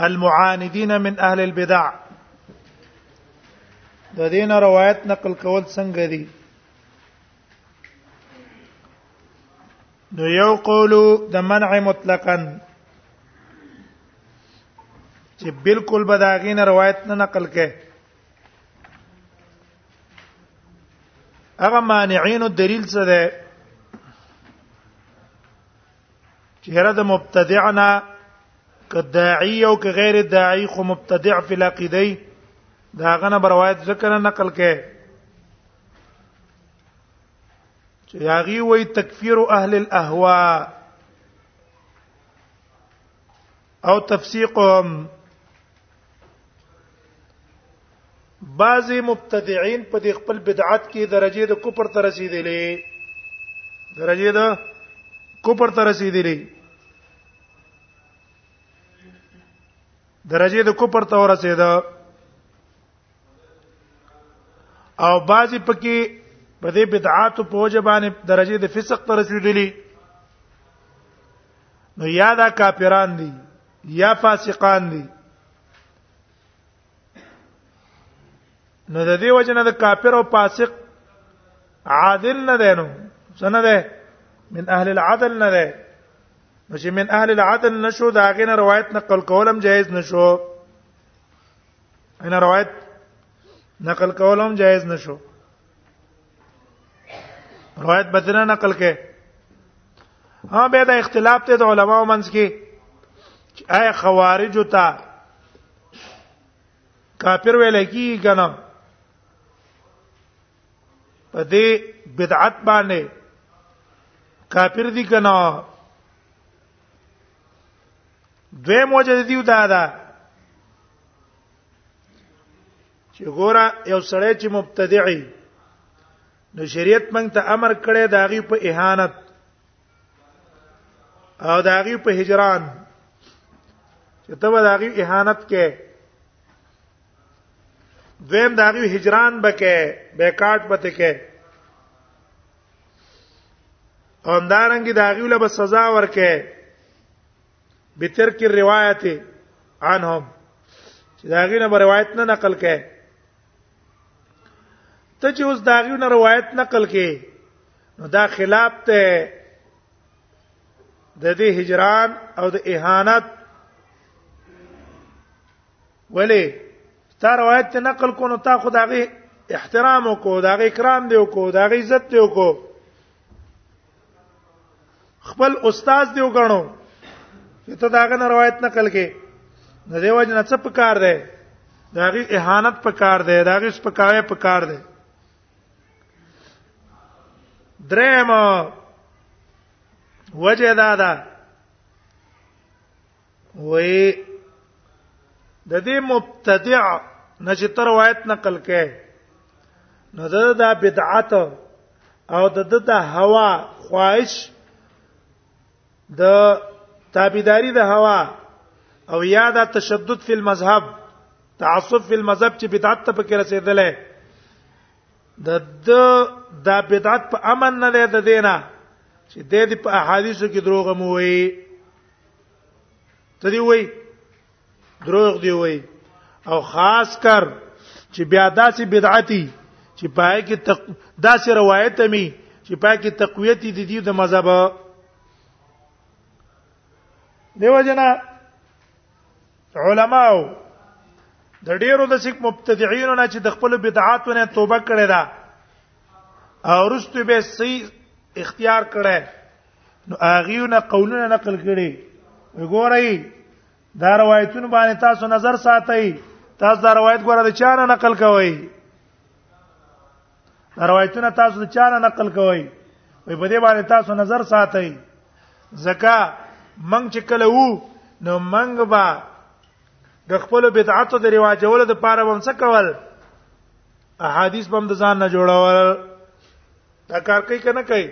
المعاندين من اهل البدع د دین روایت نقل کول څنګه دي نو یو قول د منع مطلقاً چې بالکل بداغین روایت نه نقل کړي هغه مانعين دلیل څه ده چیرې د مبتدعنا کداعی او که غیر داعی خو مبتدع فی العقیده دا غنه روایت ذکر نقل کړي چې یاغي وای تکفیر اهل الاهواء او تفسیقهم بعضی مبتدعين په دې خپل بدعت کې درجه د کفر ته رسیدلې درجه د کفر ته رسیدلې درجه د کفر ته ورسېده او بعضی پکې په دې بدعات په وجه باندې درجه د فسق ته رسیدلی نو یا دا کافران دي یا فاسقان دي نو د دې وجه نه د کافر او فاسق عادل نه دی نو څنګه دی من اهل العدل نه دی نو چې من اهل العدل نشو دا غینه روایت نقل کولم جایز نشو ان روایت نقل کولم جایز نشو روایت بدنه نقل کې ها به دا اختلاف ته د علماو منځ کې اي خوارج ته کافر ویل کی کنه په دې بدعت باندې کافر دي کنه دوی موجه دیو دا ده چې ګوره یو سړی چې مبتدعي نو شریعت مونږ ته امر کړی دا غي په اهانت او دا غي په هجران چې ته به دا غي اهانت کې دویم دا غي هجران بکې بیکاټ بته کې همدارنګه دا غیوله به سزا ورکه به ترک روایت عنهم چې دا غیله به روایت نه نقل کړي ته چې اوس دا غیله روایت نقل کړي نو دا خلاف ته د دې هجران او د اهانت ولی تا روایت ته نقل کو نو تا خدای احترام وکړو دا غي اکرام دی وکړو دا غي عزت دی وکړو خپل استاد دی وګڼو چې ته داغه نه روایت نقل کې د دې وجه نه څه پکار دی داغه اهانت پکار دی داغه سپکاوی پکار دی درېم وجه دا ده وې د دې مبتدع نه چې تر روایت نقل کړي نو دا د بدعت او د د هوا خواهش د تابعداري د هوا او یا د تشدد فی المذهب تعصب فی المذهب چې بدعت ته پکې رسیدلې د د د بدعت په امن نه ده د دینه چې د دې په احادیثو کې دروغ مو وي ته دی وای دروغ دی وای او خاص کر چې بیا داسې بدعتي چې پای کې تق... داسې روایت می چې پای کې تقویت دي دي د مذهب دیو جنا علماو د ډیرو د سیک مبتدعين نه چې د خپل بدعاتو نه توبه کړې ده او رستو به صحیح اختیار کړي نو اغیونه قولونه نقل کړي وګورئ دا روایتونه باندې تاسو نظر ساتئ تاسو دا روایت ګوره د چا نه نقل کوئ دا روایتونه تاسو د چا نه نقل کوئ وي په دې باندې تاسو نظر ساتئ زکه منګ چې کله وو نو منګ با د خپل بدعاتو د رواجولو د پاره بم څه کول احادیث بم د ځان نه جوړول دا کار کوي کنه کوي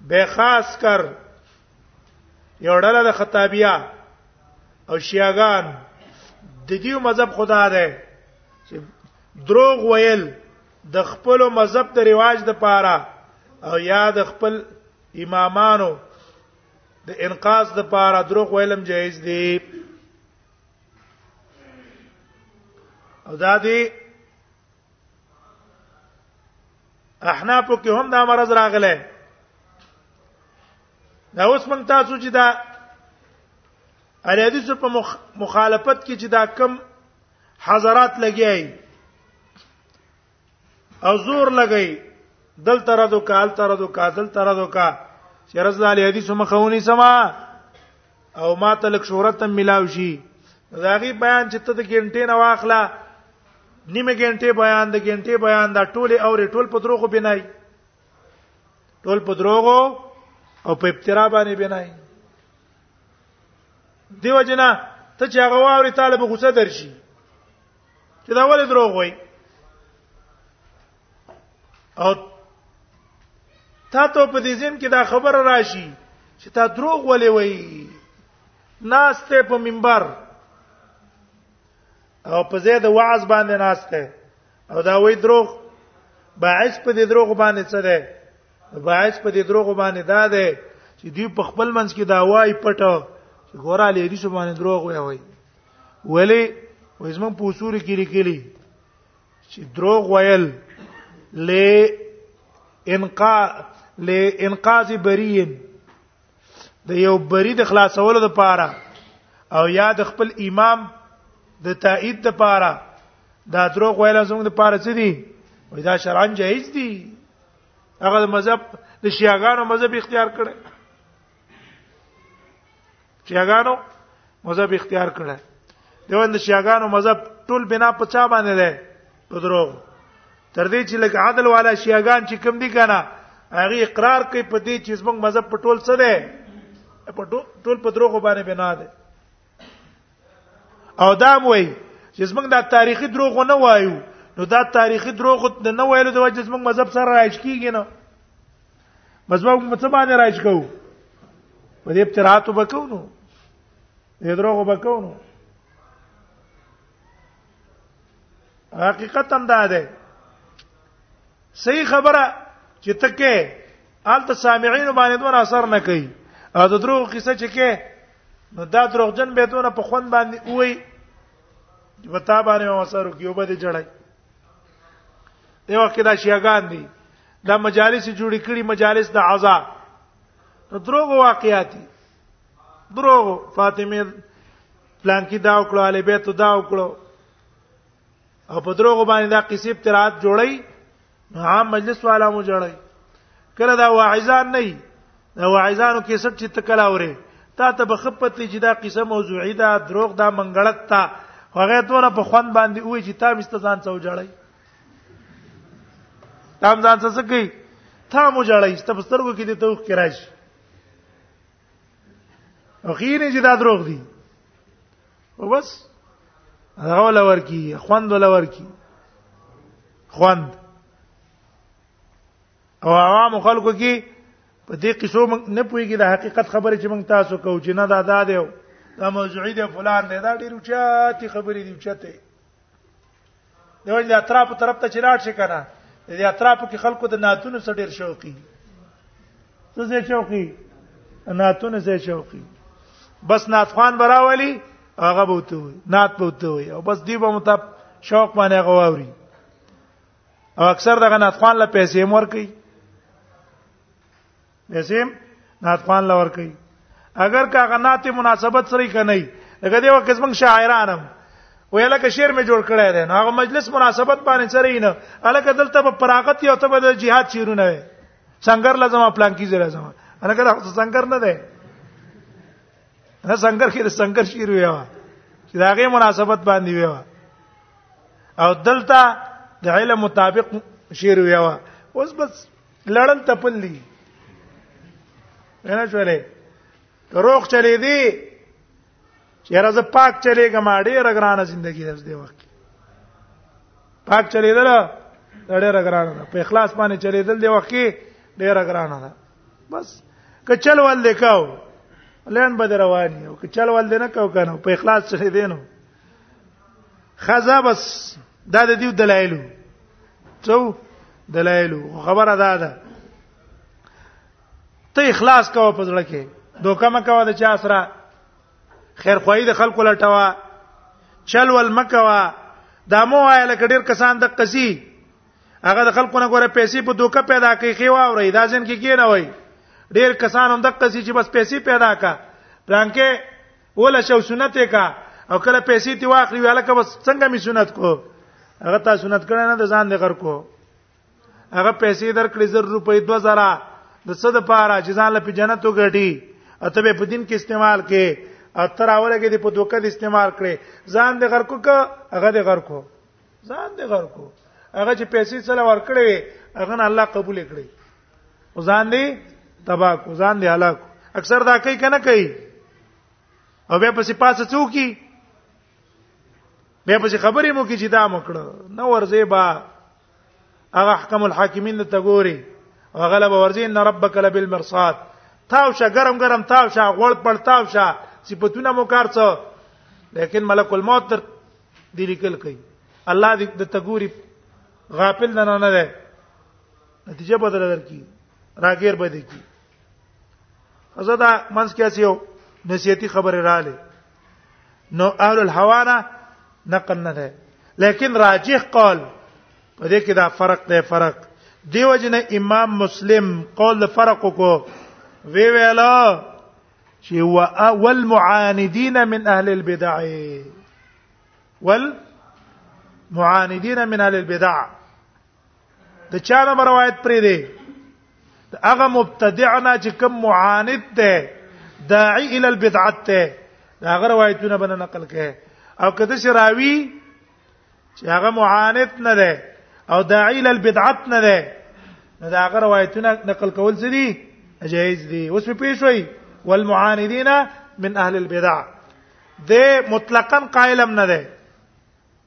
به خاص کر یو ډله د خطابیا او شیعاګان د دې مذهب خدا ده چې دروغ ویل د خپل مذهب د ریواج د پاره او یا د خپل امامانو د انقاذ د پاره دروغ ویلم جایز دی او دا دی احناف کې هم دا مرز راغله دا اوس مونږ تاسو چې دا احادیث په مخالفت کې چې دا کم حضرات لګیای او زور لګی دل تر دو کال تر دو کا دل تر دو کا چې رسول الله حدیث مخونی سما او ما ته لک شهرت ملاو شي دا غي بیان چې ته د ګنټې نه واخله نیمه ګنټې بیان د ګنټې بیان دا ټول او ټول په دروغو بنای ټول په دروغو او په ابترا باندې بنای دیو جنا ته چې هغه واوري طالب غوسه درشي چې دا ولې دروغ وای او تا ته په دې ځین کې دا خبره راشي چې تا دروغ ولې وایي ناشته په منبر او په زید وعظ باندې ناشته او دا وایي دروغ باعث په دې دروغ باندې څه ده باعث په دې دروغ باندې دا ده چې دوی په خپل منځ کې دا وایي پټه چې ګوره لې دې سبحان دروغ وایي ولی وزمن په اصول کې لیکلي چې دروغ ویل ل انقا ل انقاذ برین د یو بری د خلاصولو لپاره او یا د خپل امام د تایید لپاره دا دروغ ویل زموږ لپاره څه دي وای دا شرعاً جایز دي هغه مذهب د شیعاګانو مذهب اختیار کړي شیعاګانو مذهب اختیار کړه دوند شیعاګانو مذهب ټول بنا په چا باندې ده په دروغ تر دې چې لکه عادل والا شیعاګان چې کم دي کنه هغه اقرار کوي په دې چې زموږ مذهب په ټول څه ده په ټول په دروغ باندې بنا ده او دا وایي چې زموږ دا تاریخي دروغ نه وایو نو دا تاریخي دروغ نه ویلو د وجه زموږ مذهب سره راځ کیږي نه بس به موږ څه باندې راځ کوو په دې ابتراعات وکړو نو دې دروغ وکړو نو حقیقت هم دا ده صحیح خبره چې تکه آلته سامعين باندې دون اثر نه کوي او د دروغ قصه چې کې نو دا دروغجن به دونه په خوند باندې وای چې په تا باندې وسارو کې وبد جړای دی وخت دا شیعاګان دي دا مجالس جوړ کړي مجالس د عزا نو دروغ واقعاتي دروغ فاطمه پلان کې دا وکړو علي بیت دا وکړو او په دروغ باندې دا قصې ابتراعات جوړي نو عام مجلس والا مو جوړي کله دا واعظان نه دا واعظانو کې څه چې تکلا وره تا ته بخپت چې دا قصه موضوعي دا دروغ دا منګړت تا هغه ته په خوان باندې وې چې تا مستزان څو جوړي دا هم ځان څه کوي تا مو جړای ستپسترګو کې د توخ کې راشي اخیری چې دا دروغ دي او بس هغه ولا ورکی خوند ولا ورکی خوند او عوام خلکو کې په دې قصو موږ نه پوهیږي د حقیقت خبره چې موږ تاسو کو چې نه دا دا دی دا موضوعي دی فلان دی دا ډیر چاته خبرې دی چته د وجه د اطراف طرف ته چلاړ شي کنه د اطراف کې خلکو د ناتونو سره ډیر شوقي څه زه شوقي ناتونو زه شوقي بس ناتخوان براولي هغه بوته وي نات بوته وي او بس دی به متاب شوق باندې غواوري او اکثر دغه ناتخوان له پیسې مور کوي پیسې نات خوان لور کوي اگر کا غنات مناسبت سره کنه لکه دی وکه زمنګ شاعرانم ویل که شعر می جوړ کړی دی نو هغه مجلس مناسبت باندې سره نه الکه دلته په پراغت یو ته د جهاد شعرونه وي څنګه لازم پلان کیږي لازم الکه دا څنګه نه دی نه څنګه کې د څنګه شعر ویو چې دا غي مناسبت باندې ویو او دلته د علم مطابق شعر ویو اوس بس لړل تپل دي نه چولې روغ چلې دي چې راز پاک چلې ګما ډېر ګرانه ژوندۍ ده دې وخت پاک چلې ده ډېر ګرانه ده په اخلاص باندې چلې دل دې وخت کې ډېر ګرانه ده بس کچل ول لیکاو لین به رواني او کچل ول نه کو کنه په اخلاص چلې دینو خزا بس دا د دې دلایلو څو دلایلو خبره ده ده ته اخلاص کوه په ځړه کې دوکه مکوه د چا سره خیر خوای د خلکو لټوا چل ول مکوا دا مو وای لکه ډیر کسان د قصي هغه د خلکو نه ګوره پیسې په دوکه پیدا کوي خو واوري دا ځین کې کی نه وای ډیر کسان هم د قصي چې بس پیسې پیدا کا پلانکه ولا شو سنت کا او کله پیسې تی واخلي ویاله کا بس څنګه می سنت کو هغه تا سنت کړه نه د ځان د غر کو هغه پیسې درکړې زر روپۍ 2000 د څه د پاره چې ځان له په جنت وګټي اته به په دین کې استعمال کې اتر اوله کې د په دوکه د استعمال کړي ځان د غر کو کا هغه د غر کو ځان د غر کو هغه چې پیسې سره ورکړې هغه نه الله قبول کړي ځان دی تبا کو ځان دی هلاک اکثر دا کوي کنه کوي او به پسې پاسه څوکي به پسې خبرې مو کې چې دا مکړه نو ورځي با هغه احکم الحاکمین ته ګوري وغلب ورځي ان ربک لبالمرصاد تاو شه ګرم ګرم تاو شه غوړ پړ تاو شه صفاتونه مو کار څه لیکن ملک الموت تر دې لیکل کوي الله دې د تګوري غافل نه نه ده نتیجه بدل درکې راګیر به دي کی ازدا منس کې اسیو نصیحتي خبره رااله نو اهل الحوانه نقل نه ده لیکن راجح قول په دې کې دا فرق دی فرق دیو جن امام مسلم قول فرق کو وی ویلا چې هو اول معاندین من اهل البدع ول معاندین من اهل البدع د چا نه روایت پرې دی هغه مبتدعنا چې کوم معاند ده داعی ال البدعت ده دا غره روایتونه بنه نقل کړي او کده چې راوي چې هغه معاند نه ده او داعی ال البدعت نه ده نو دا غره روایتونه نقل کول څه دي جایز دي اوس په پیښ وای والمعاندین من اهل البدع ده مطلقاً قائلم نه ده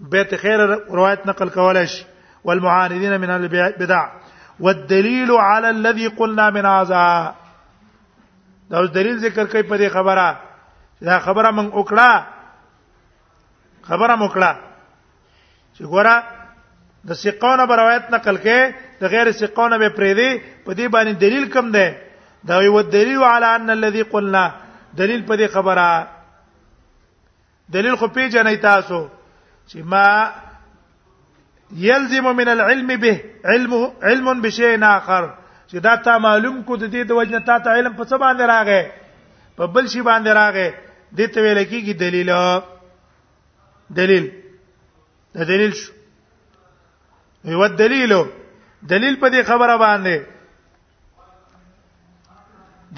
بیت خیر روایت نقل کولای شي والمعارضين من البدع والدليل على الذي قلنا من هذا دا اوس دلیل ذکر کوي په دې خبره دا خبره من وکړه خبره وکړه چې ګوره د سقونه بر روایت نقل کې د غیر سقونه به پرې دی په دې باندې دلیل کم دی دا یو دلیل علی ان الذي قلنا دلیل په دې خبره دلیل خو پیژنې تاسو چې ما يلزم من العلم به علم علم بشيء اخر چې دا تا معلوم کو د دې د وجنه تا ته علم په څه باندې راغې په بل شي باندې راغې د ته ویل کېږي دلیل دلیل دا دلیل شو یو دلیل دلیل په دې خبره باندې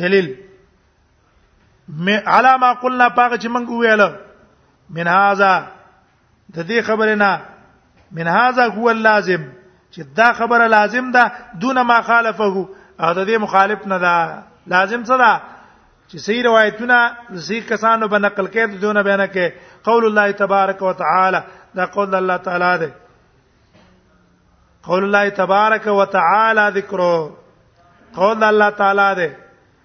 دلیل می علا ما قلنا پاګه چې موږ ویل من هاذا د دې خبره نه من هاذا هو اللازم چې دا خبره لازم ده دون ما خالفه او د دې مخالف نه ده لازم څه ده چې صحیح روایتونه صحیح کسانو به نقل کړي دونه به نه کې قول الله تبارک وتعالى دا قول الله تعالی ده قول الله تبارک وتعالى ذکر قول الله تعالی ده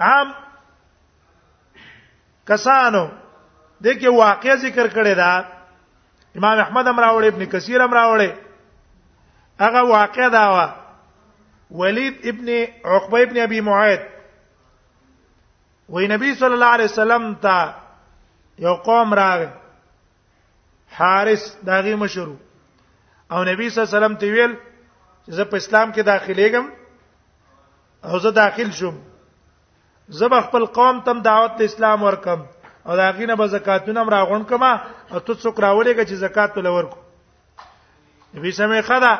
عام کسانو دغه واقع ذکر کړی دا امام احمد امراوړ ابن کثیر امراوړ هغه واقع دا وا ولید ابن عقبه ابن ابي معيط وی نبی صلی الله علیه وسلم ته یو قوم راغی حارث داغي مشرو او نبی صلی الله علیه وسلم ته ویل زه په اسلام کې داخليږم او زه داخل شوم زه به خپل قوم تم دعوت ته اسلام ورکم او دا غینه به زکاتونه را غون کما او ته څوک راولېږي چې زکات ول ورکو نبی سمې خدا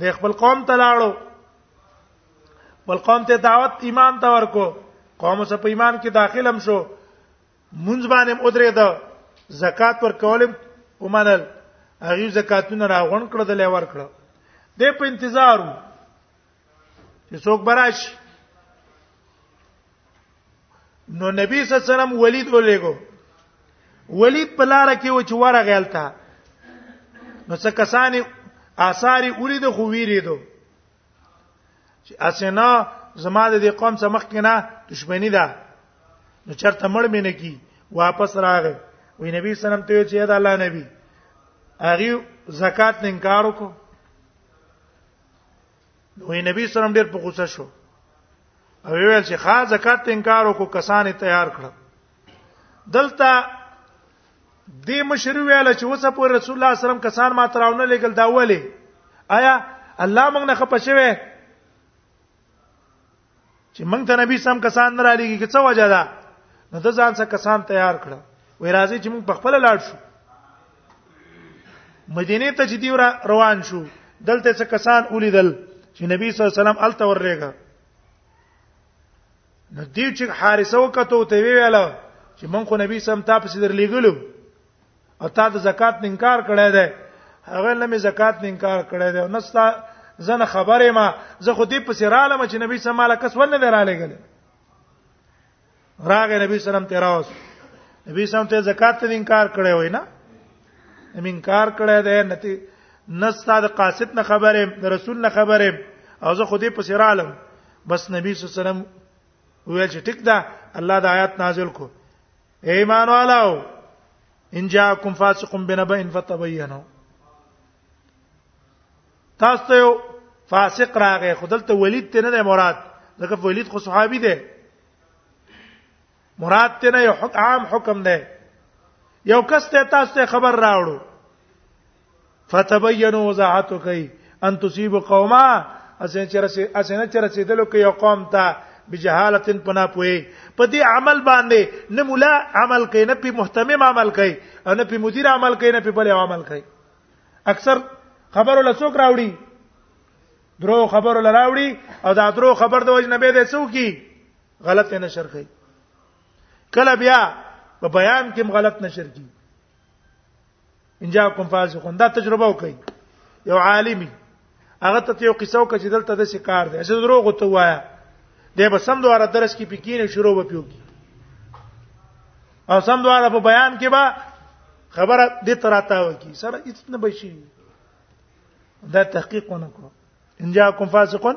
د خپل قوم ته لاړو بل قوم ته دعوت ایمان ته ورکو قوم سره په ایمان کې داخلم شو مونږ باندې مدرې ده زکات ور کول ومنل هغه زکاتونه راغون کړ د لور کړ د په انتظار چې څوک براش نو نبی صلی الله علیه وسلم ولید ولېګو ولید په لار کې و چې ورغه الته نو څه کسانې آثار ولید خو ویریدو چې اسنه زما د قوم څخه مخکې نه دښمنی ده نو چرته مړ مې نه کی واپس راغی وی نبی سلام ته چې دا الله نبی هغه زکات نه انکار وکړو نو نبی سلام ډیر په غوسه شو او ویل چې خا زکات ته انکار وکړو کسانې تیار کړ دلته دې مشری ویل چې وسه پر رسول الله صلی الله علیه وسلم کسان ما تراونه لګل دا ولې آیا الله موږ نه خپه شوه چې موږ ته نبی سم کسان نه را لګي چې څه وجه ده نو د ځان څخه کسان تیار کړ وې راځي چې موږ په خپل لاړ شو مدینه ته چې دی روان شو دلته څه کسان ولیدل چې نبی صلی الله علیه وسلم الته ورلېګا نو دی چې حارثه وکړو ته ویل چې مونږ خو نبی سم تاسو پسې درلېګلو او تا د زکات نه انکار کړی دی هغه لمه زکات نه انکار کړی دی نو ستا زنه خبره ما زه خو دې پسې رالم چې نبی سم مال کس ول نه درالېګل راغه نبی سلام ته راوس نبی سلام ته زکات ته انکار کړی وای نه انکار کړی دی نتی نستا د قاصد نه خبره د رسول نه خبره او زه خودی په سر عالم بس نبی صلی الله علیه وسلم ویل چې ټیک ده الله د آیات نازل کو ایمان والاو ان جاءکم فاسقون بنبأ فتبینوا تاسو ته یو فاسق راغی خدلته ولید ته نه مراد ځکه ولید خو صحابي دی مراد ته نه یو عام حکم دی یو کس ته تاسو ته خبر راوړو فتبینوا وضاحت کوي ان تصيب قوما اسنه چرسه اسنه چرسه دلو کې یو قوم ته بجهالتن پنا پوي په دې عمل باندې نه مولا عمل کوي نه په محتمم عمل کوي او نه په مدیر عمل کوي نه په بل عمل کوي اکثر خبرو لڅوک راوړي درو خبرو لراوړي او دا درو خبر د وجه نبی د څو کی غلط نه شرخي کله بیا په بیان کې غلط نشر کی انجا کوم فاسقون دا تجربه وکړي یو عالمي هغه ته یو قصو کې دلته د شکار دی چې دروغ ته وایا د به سم دواره درس کې پکینه شروع به پیو او سم دواره په بیان کې به خبره د تراته وکی سره هیڅ نه بشي دا تحقیق ونه کړو ان جاءکم فاسقون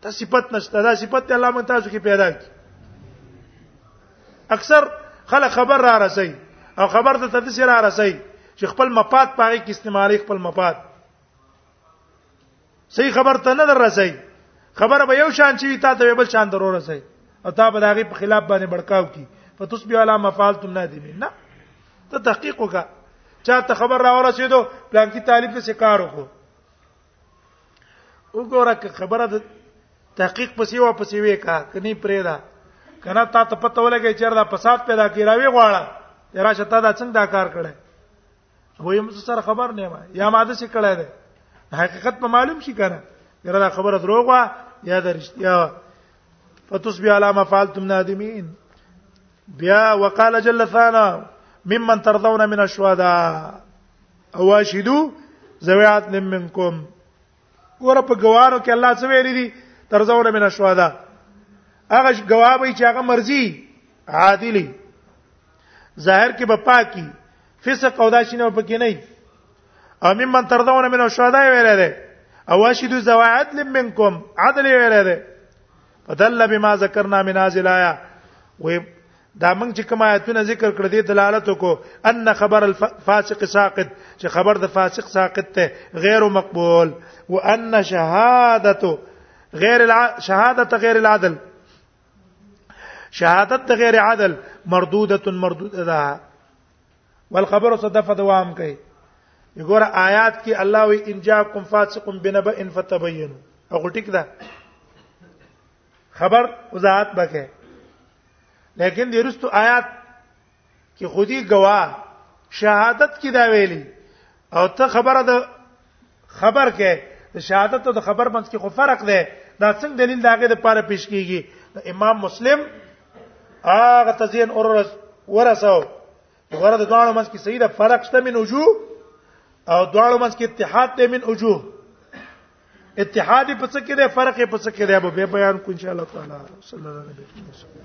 ته صفت نشته دا صفت الله من تاسو کې پیدا کی اکثر خلک خبر را رسي او خبر ته تدسي را رسي چې خپل مفاد پاره کې استعمالي خپل مفاد صحیح خبر ته نه درسي خبره به یو شان چی تا ته بل شان درو رسي او تا به داغي په خلاف باندې بڑکاو کی فتصبح على ما فعلتم نادمين نه ته تحقیق وکړه چاته خبر را ورسېدو پلان کې طالب څه کار وکړو وګوره که خبره د تحقیق پسې و پسې وې کا کني پرې دا کنه تا ته پته ولګی چې دا فساد پیدا کی راوي غواړه یرا شته دا څنګه دا کار کړي وې موږ سره خبر نه ما یا ماده څه کړه ده حقیقت په معلوم شي کنه یرا دا خبره دروغ وا یا د رښتیا فتصبح علامه فعلتم نادمین بیا وقال جل ثانا ممن ترضون من الشهداء او اشهدوا ذوي عدل منکم ور په گواهانو کې الله څه ویلي دي ترضون من الشهداء هغه گواه به چې هغه مرضی عادلی ظاهر کې به پاکي فسق او داشینه په کې نه او ممن ترضون من الشهداء ویل دي او اشهدوا ذوي عدل منکم عدل ویل دي فدل بما ذکرنا من هذه الايه و دا موږ چې کوم آیتونه ذکر کړ دي دلالت کو ان خبر الفاسق ساقط چې خبر د فاسق ساقط ته غیر مقبول وان شهادته غیر الع... شهادت غیر العدل شهادت غیر عدل مردوده مردوده ده بل خبره څه دفه دوام کوي وګوره آیات کې الله وی ان جاءکم فاسق بنبأ فتبینوا هغه ټیک ده خبر وضاحت بکې لیکن د رستو آیات کې خودي گواه شهادت کې دا ویلي او ته خبره ده خبر کې د شهادت او د خبر منځ کې خو فرق دی دا څنګه دلیل داګه د پاره پیش کیږي امام مسلم هغه تزین اور ورسو غره د دوه منځ کې صحیح ده فرق شته من وجوه او دوه منځ کې اتحاد ته من وجوه اتحاد په څه کې ده فرق په څه کې ده به بیان کو ان شاء الله تعالی صلی الله علیه وسلم